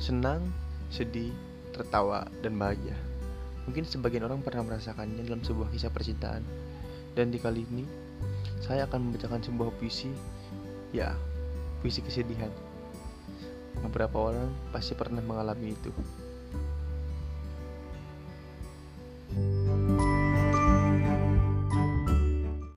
senang, sedih, tertawa, dan bahagia. Mungkin sebagian orang pernah merasakannya dalam sebuah kisah percintaan. Dan di kali ini, saya akan membacakan sebuah puisi, ya, puisi kesedihan. Beberapa orang pasti pernah mengalami itu.